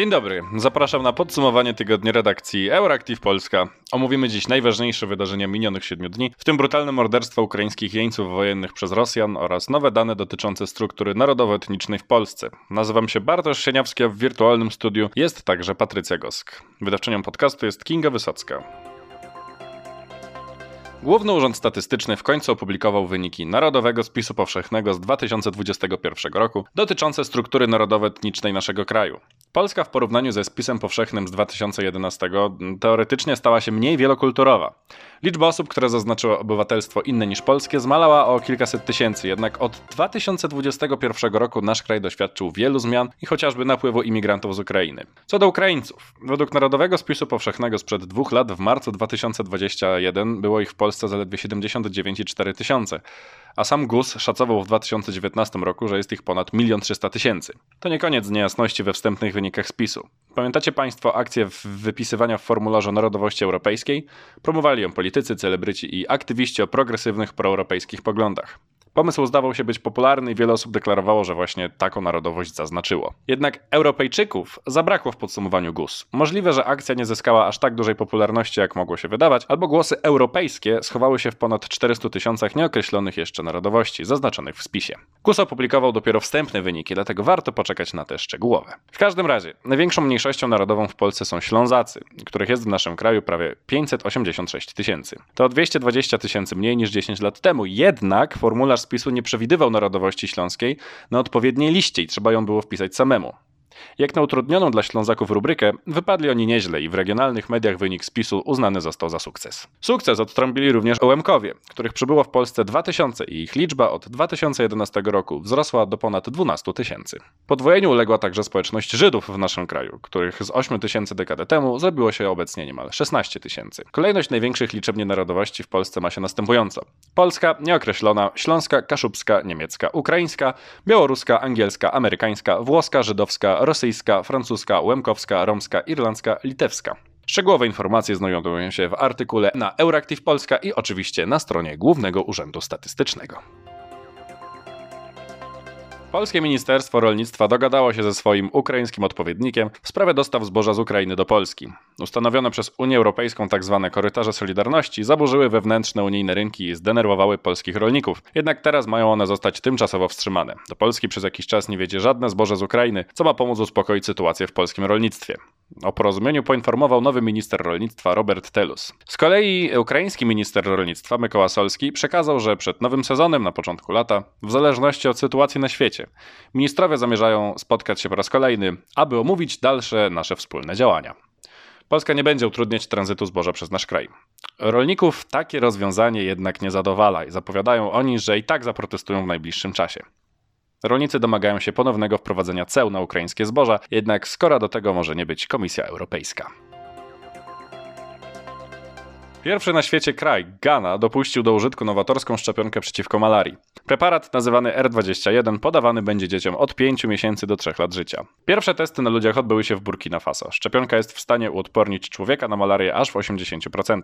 Dzień dobry, zapraszam na podsumowanie tygodnia redakcji Euractiv Polska. Omówimy dziś najważniejsze wydarzenia minionych siedmiu dni, w tym brutalne morderstwo ukraińskich jeńców wojennych przez Rosjan oraz nowe dane dotyczące struktury narodowo-etnicznej w Polsce. Nazywam się Bartosz Sieniawski, a w wirtualnym studiu jest także Patrycja Gosk. Wydawczynią podcastu jest Kinga Wysocka. Główny Urząd Statystyczny w końcu opublikował wyniki Narodowego Spisu Powszechnego z 2021 roku dotyczące struktury narodowo-etnicznej naszego kraju. Polska w porównaniu ze spisem powszechnym z 2011 teoretycznie stała się mniej wielokulturowa. Liczba osób, które zaznaczyły obywatelstwo inne niż polskie, zmalała o kilkaset tysięcy, jednak od 2021 roku nasz kraj doświadczył wielu zmian i chociażby napływu imigrantów z Ukrainy. Co do Ukraińców, według Narodowego Spisu Powszechnego sprzed dwóch lat w marcu 2021 było ich w Polsce zaledwie 79,4 tysiące, a sam GUS szacował w 2019 roku, że jest ich ponad 1 300 tysięcy. To nie koniec niejasności we wstępnych wynikach spisu. Pamiętacie Państwo akcję wypisywania w formularzu narodowości europejskiej? Promowali ją politycy, celebryci i aktywiści o progresywnych proeuropejskich poglądach. Pomysł zdawał się być popularny i wiele osób deklarowało, że właśnie taką narodowość zaznaczyło. Jednak Europejczyków zabrakło w podsumowaniu GUS. Możliwe, że akcja nie zyskała aż tak dużej popularności, jak mogło się wydawać, albo głosy europejskie schowały się w ponad 400 tysiącach nieokreślonych jeszcze narodowości zaznaczonych w spisie. GUS opublikował dopiero wstępne wyniki, dlatego warto poczekać na te szczegółowe. W każdym razie, największą mniejszością narodową w Polsce są Ślązacy, których jest w naszym kraju prawie 586 tysięcy. To 220 tysięcy mniej niż 10 lat temu, jednak formularz spisu nie przewidywał narodowości śląskiej na odpowiedniej liście i trzeba ją było wpisać samemu. Jak na utrudnioną dla Ślązaków rubrykę, wypadli oni nieźle i w regionalnych mediach wynik spisu uznany został za sukces. Sukces odtrąbili również Ołemkowie, których przybyło w Polsce 2000 i ich liczba od 2011 roku wzrosła do ponad 12 tysięcy. Podwojeniu uległa także społeczność Żydów w naszym kraju, których z 8 tysięcy dekadę temu zrobiło się obecnie niemal 16 tysięcy. Kolejność największych liczebnie narodowości w Polsce ma się następująco. Polska, nieokreślona, śląska, kaszubska, niemiecka, ukraińska, białoruska, angielska, amerykańska, włoska, żydowska, rosyjska, francuska, łemkowska, romska, irlandzka, litewska. Szczegółowe informacje znajdują się w artykule na Euractiv Polska i oczywiście na stronie Głównego Urzędu Statystycznego. Polskie Ministerstwo Rolnictwa dogadało się ze swoim ukraińskim odpowiednikiem w sprawie dostaw zboża z Ukrainy do Polski. Ustanowione przez Unię Europejską tzw. Tak korytarze Solidarności zaburzyły wewnętrzne unijne rynki i zdenerwowały polskich rolników. Jednak teraz mają one zostać tymczasowo wstrzymane. Do Polski przez jakiś czas nie wiedzie żadne zboże z Ukrainy, co ma pomóc uspokoić sytuację w polskim rolnictwie. O porozumieniu poinformował nowy minister rolnictwa Robert Telus. Z kolei ukraiński minister rolnictwa Mykoła Solski przekazał, że przed nowym sezonem na początku lata, w zależności od sytuacji na świecie, ministrowie zamierzają spotkać się po raz kolejny, aby omówić dalsze nasze wspólne działania. Polska nie będzie utrudniać tranzytu zboża przez nasz kraj. Rolników takie rozwiązanie jednak nie zadowala i zapowiadają oni, że i tak zaprotestują w najbliższym czasie. Rolnicy domagają się ponownego wprowadzenia ceł na ukraińskie zboża, jednak skoro do tego może nie być Komisja Europejska. Pierwszy na świecie kraj, Ghana, dopuścił do użytku nowatorską szczepionkę przeciwko malarii. Preparat nazywany R21 podawany będzie dzieciom od 5 miesięcy do 3 lat życia. Pierwsze testy na ludziach odbyły się w Burkina Faso. Szczepionka jest w stanie uodpornić człowieka na malarię aż w 80%.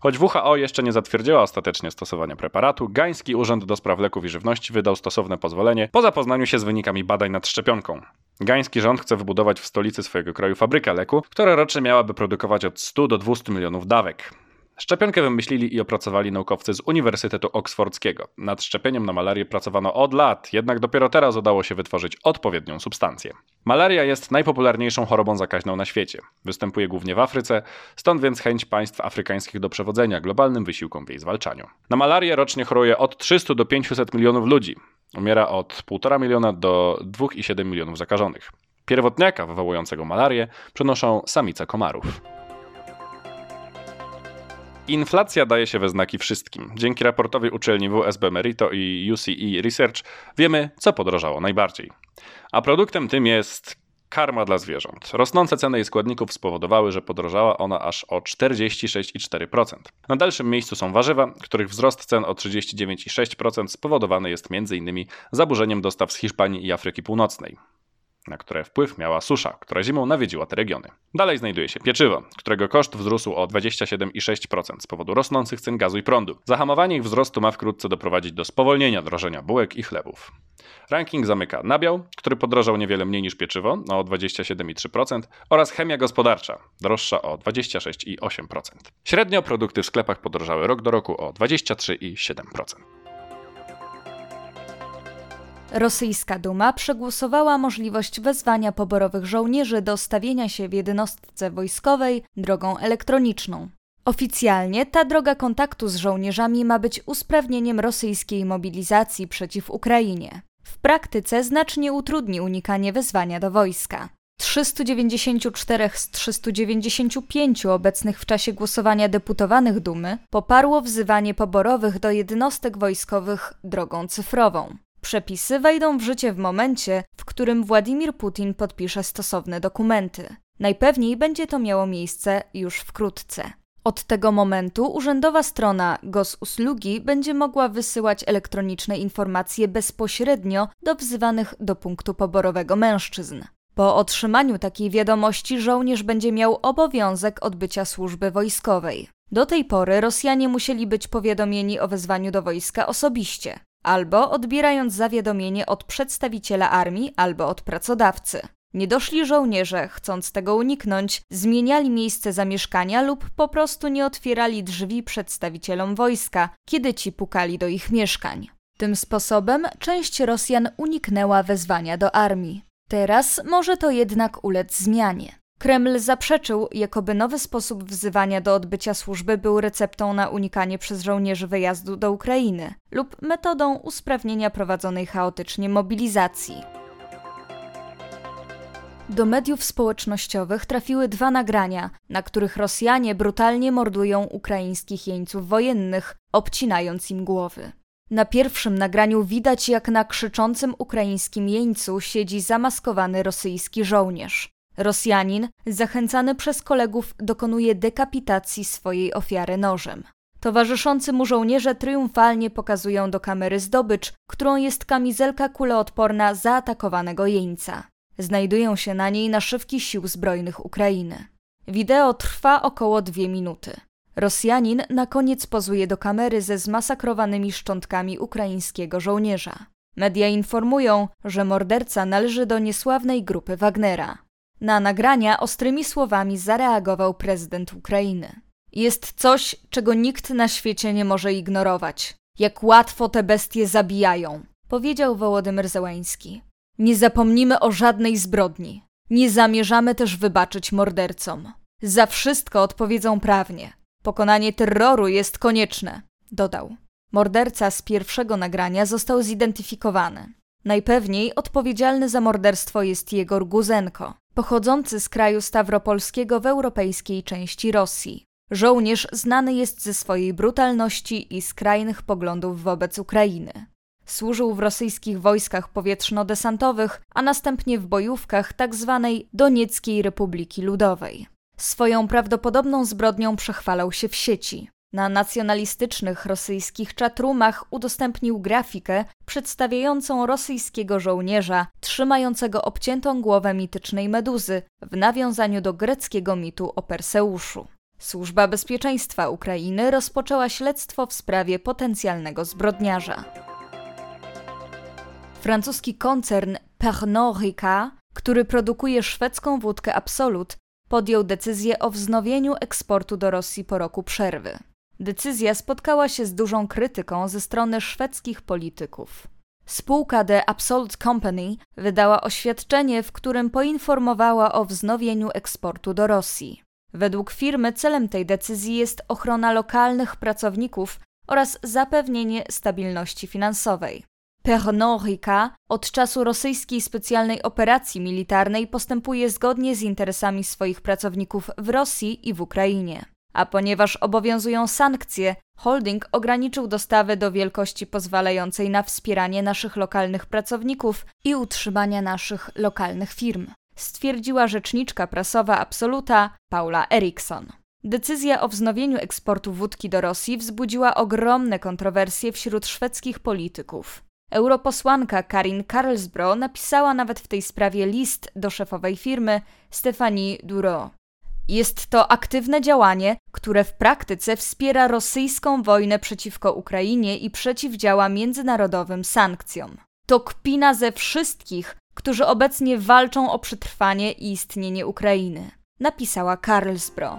Choć WHO jeszcze nie zatwierdziła ostatecznie stosowania preparatu, Gański Urząd do Spraw Leków i Żywności wydał stosowne pozwolenie po zapoznaniu się z wynikami badań nad szczepionką. Gański rząd chce wybudować w stolicy swojego kraju fabrykę leku, która rocznie miałaby produkować od 100 do 200 milionów dawek. Szczepionkę wymyślili i opracowali naukowcy z Uniwersytetu Oksfordzkiego. Nad szczepieniem na malarię pracowano od lat, jednak dopiero teraz udało się wytworzyć odpowiednią substancję. Malaria jest najpopularniejszą chorobą zakaźną na świecie. Występuje głównie w Afryce, stąd więc chęć państw afrykańskich do przewodzenia globalnym wysiłkom w jej zwalczaniu. Na malarię rocznie choruje od 300 do 500 milionów ludzi. Umiera od 1,5 miliona do 2,7 milionów zakażonych. Pierwotniaka wywołującego malarię przenoszą samice komarów. Inflacja daje się we znaki wszystkim. Dzięki raportowi uczelni WSB Merito i UCE Research wiemy, co podrożało najbardziej. A produktem tym jest karma dla zwierząt. Rosnące ceny jej składników spowodowały, że podrożała ona aż o 46,4%. Na dalszym miejscu są warzywa, których wzrost cen o 39,6% spowodowany jest m.in. zaburzeniem dostaw z Hiszpanii i Afryki Północnej. Na które wpływ miała susza, która zimą nawiedziła te regiony. Dalej znajduje się pieczywo, którego koszt wzrósł o 27,6% z powodu rosnących cen gazu i prądu. Zahamowanie ich wzrostu ma wkrótce doprowadzić do spowolnienia drożenia bułek i chlebów. Ranking zamyka nabiał, który podrożał niewiele mniej niż pieczywo, o 27,3%, oraz chemia gospodarcza, droższa o 26,8%. Średnio produkty w sklepach podrożały rok do roku o 23,7%. Rosyjska Duma przegłosowała możliwość wezwania poborowych żołnierzy do stawienia się w jednostce wojskowej drogą elektroniczną. Oficjalnie ta droga kontaktu z żołnierzami ma być usprawnieniem rosyjskiej mobilizacji przeciw Ukrainie. W praktyce znacznie utrudni unikanie wezwania do wojska. 394 z 395 obecnych w czasie głosowania deputowanych Dumy poparło wzywanie poborowych do jednostek wojskowych drogą cyfrową. Przepisy wejdą w życie w momencie, w którym Władimir Putin podpisze stosowne dokumenty. Najpewniej będzie to miało miejsce już wkrótce. Od tego momentu urzędowa strona GOS-Uslugi będzie mogła wysyłać elektroniczne informacje bezpośrednio do wzywanych do punktu poborowego mężczyzn. Po otrzymaniu takiej wiadomości żołnierz będzie miał obowiązek odbycia służby wojskowej. Do tej pory Rosjanie musieli być powiadomieni o wezwaniu do wojska osobiście albo odbierając zawiadomienie od przedstawiciela armii albo od pracodawcy. Niedoszli żołnierze, chcąc tego uniknąć, zmieniali miejsce zamieszkania lub po prostu nie otwierali drzwi przedstawicielom wojska, kiedy ci pukali do ich mieszkań. Tym sposobem część Rosjan uniknęła wezwania do armii. Teraz może to jednak ulec zmianie. Kreml zaprzeczył, jakoby nowy sposób wzywania do odbycia służby był receptą na unikanie przez żołnierzy wyjazdu do Ukrainy lub metodą usprawnienia prowadzonej chaotycznie mobilizacji. Do mediów społecznościowych trafiły dwa nagrania, na których Rosjanie brutalnie mordują ukraińskich jeńców wojennych, obcinając im głowy. Na pierwszym nagraniu widać, jak na krzyczącym ukraińskim jeńcu siedzi zamaskowany rosyjski żołnierz. Rosjanin, zachęcany przez kolegów, dokonuje dekapitacji swojej ofiary nożem. Towarzyszący mu żołnierze triumfalnie pokazują do kamery zdobycz, którą jest kamizelka kuleodporna zaatakowanego jeńca. Znajdują się na niej naszywki sił zbrojnych Ukrainy. Wideo trwa około dwie minuty. Rosjanin na koniec pozuje do kamery ze zmasakrowanymi szczątkami ukraińskiego żołnierza. Media informują, że morderca należy do niesławnej grupy Wagnera. Na nagrania ostrymi słowami zareagował prezydent Ukrainy. Jest coś, czego nikt na świecie nie może ignorować. Jak łatwo te bestie zabijają, powiedział Wołodymyr Zełański. Nie zapomnimy o żadnej zbrodni. Nie zamierzamy też wybaczyć mordercom. Za wszystko odpowiedzą prawnie. Pokonanie terroru jest konieczne, dodał. Morderca z pierwszego nagrania został zidentyfikowany. Najpewniej odpowiedzialny za morderstwo jest Jegor Guzenko, pochodzący z kraju stawropolskiego w europejskiej części Rosji. Żołnierz znany jest ze swojej brutalności i skrajnych poglądów wobec Ukrainy. Służył w rosyjskich wojskach powietrzno-desantowych, a następnie w bojówkach tzw. Tak Donieckiej Republiki Ludowej. Swoją prawdopodobną zbrodnią przechwalał się w sieci. Na nacjonalistycznych rosyjskich czatrumach udostępnił grafikę przedstawiającą rosyjskiego żołnierza trzymającego obciętą głowę mitycznej meduzy w nawiązaniu do greckiego mitu o Perseuszu. Służba Bezpieczeństwa Ukrainy rozpoczęła śledztwo w sprawie potencjalnego zbrodniarza. Francuski koncern Pernod Ricard, który produkuje szwedzką wódkę Absolut, podjął decyzję o wznowieniu eksportu do Rosji po roku przerwy. Decyzja spotkała się z dużą krytyką ze strony szwedzkich polityków. Spółka The Absolute Company wydała oświadczenie, w którym poinformowała o wznowieniu eksportu do Rosji. Według firmy celem tej decyzji jest ochrona lokalnych pracowników oraz zapewnienie stabilności finansowej. Pernod Ricard od czasu rosyjskiej specjalnej operacji militarnej postępuje zgodnie z interesami swoich pracowników w Rosji i w Ukrainie. A ponieważ obowiązują sankcje, holding ograniczył dostawy do wielkości pozwalającej na wspieranie naszych lokalnych pracowników i utrzymania naszych lokalnych firm, stwierdziła rzeczniczka prasowa Absoluta Paula Eriksson. Decyzja o wznowieniu eksportu wódki do Rosji wzbudziła ogromne kontrowersje wśród szwedzkich polityków. Europosłanka Karin Karlsbro napisała nawet w tej sprawie list do szefowej firmy Stefanii Duro. Jest to aktywne działanie, które w praktyce wspiera rosyjską wojnę przeciwko Ukrainie i przeciwdziała międzynarodowym sankcjom. To kpina ze wszystkich, którzy obecnie walczą o przetrwanie i istnienie Ukrainy, napisała Karlsbro.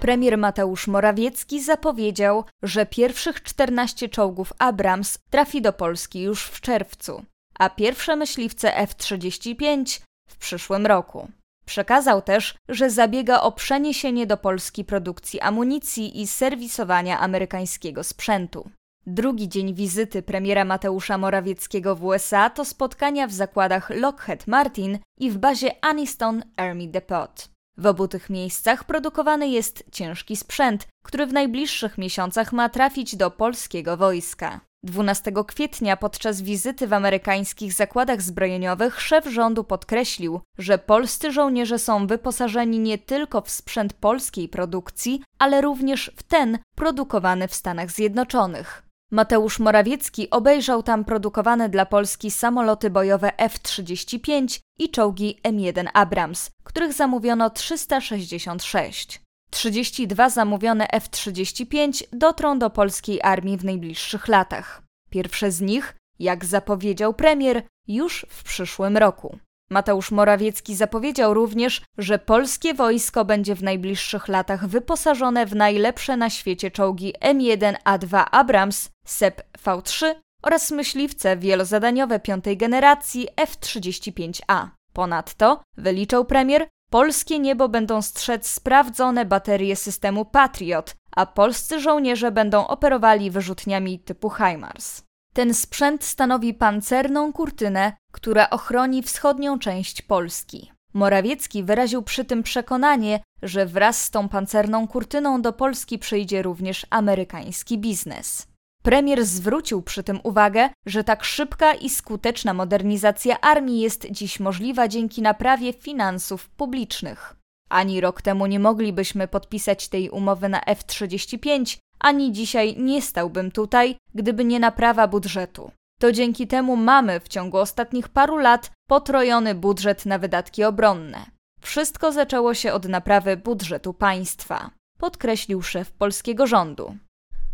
Premier Mateusz Morawiecki zapowiedział, że pierwszych 14 czołgów Abrams trafi do Polski już w czerwcu, a pierwsze myśliwce F-35 w przyszłym roku. Przekazał też, że zabiega o przeniesienie do Polski produkcji amunicji i serwisowania amerykańskiego sprzętu. Drugi dzień wizyty premiera Mateusza Morawieckiego w USA to spotkania w zakładach Lockheed Martin i w bazie Aniston Army Depot. W obu tych miejscach produkowany jest ciężki sprzęt, który w najbliższych miesiącach ma trafić do polskiego wojska. 12 kwietnia podczas wizyty w amerykańskich zakładach zbrojeniowych szef rządu podkreślił, że polscy żołnierze są wyposażeni nie tylko w sprzęt polskiej produkcji, ale również w ten produkowany w Stanach Zjednoczonych. Mateusz Morawiecki obejrzał tam produkowane dla Polski samoloty bojowe F-35 i czołgi M1 Abrams, których zamówiono 366. 32 zamówione F-35 dotrą do polskiej armii w najbliższych latach. Pierwsze z nich, jak zapowiedział premier, już w przyszłym roku. Mateusz Morawiecki zapowiedział również, że polskie wojsko będzie w najbliższych latach wyposażone w najlepsze na świecie czołgi M1A2 Abrams, SEP V3 oraz myśliwce wielozadaniowe piątej generacji F-35A. Ponadto, wyliczał premier, polskie niebo będą strzec sprawdzone baterie systemu Patriot, a polscy żołnierze będą operowali wyrzutniami typu HIMARS. Ten sprzęt stanowi pancerną kurtynę, która ochroni wschodnią część Polski. Morawiecki wyraził przy tym przekonanie, że wraz z tą pancerną kurtyną do Polski przyjdzie również amerykański biznes. Premier zwrócił przy tym uwagę, że tak szybka i skuteczna modernizacja armii jest dziś możliwa dzięki naprawie finansów publicznych. Ani rok temu nie moglibyśmy podpisać tej umowy na F-35, ani dzisiaj nie stałbym tutaj, gdyby nie naprawa budżetu. To dzięki temu mamy w ciągu ostatnich paru lat potrojony budżet na wydatki obronne. Wszystko zaczęło się od naprawy budżetu państwa, podkreślił szef polskiego rządu.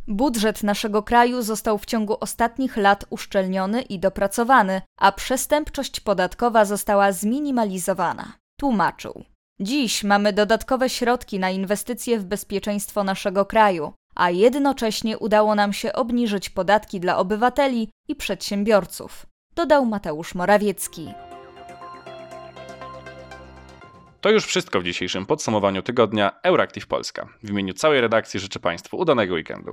Budżet naszego kraju został w ciągu ostatnich lat uszczelniony i dopracowany, a przestępczość podatkowa została zminimalizowana. Tłumaczył. Dziś mamy dodatkowe środki na inwestycje w bezpieczeństwo naszego kraju, a jednocześnie udało nam się obniżyć podatki dla obywateli i przedsiębiorców, dodał Mateusz Morawiecki. To już wszystko w dzisiejszym podsumowaniu tygodnia Euractiv Polska. W imieniu całej redakcji życzę Państwu udanego weekendu.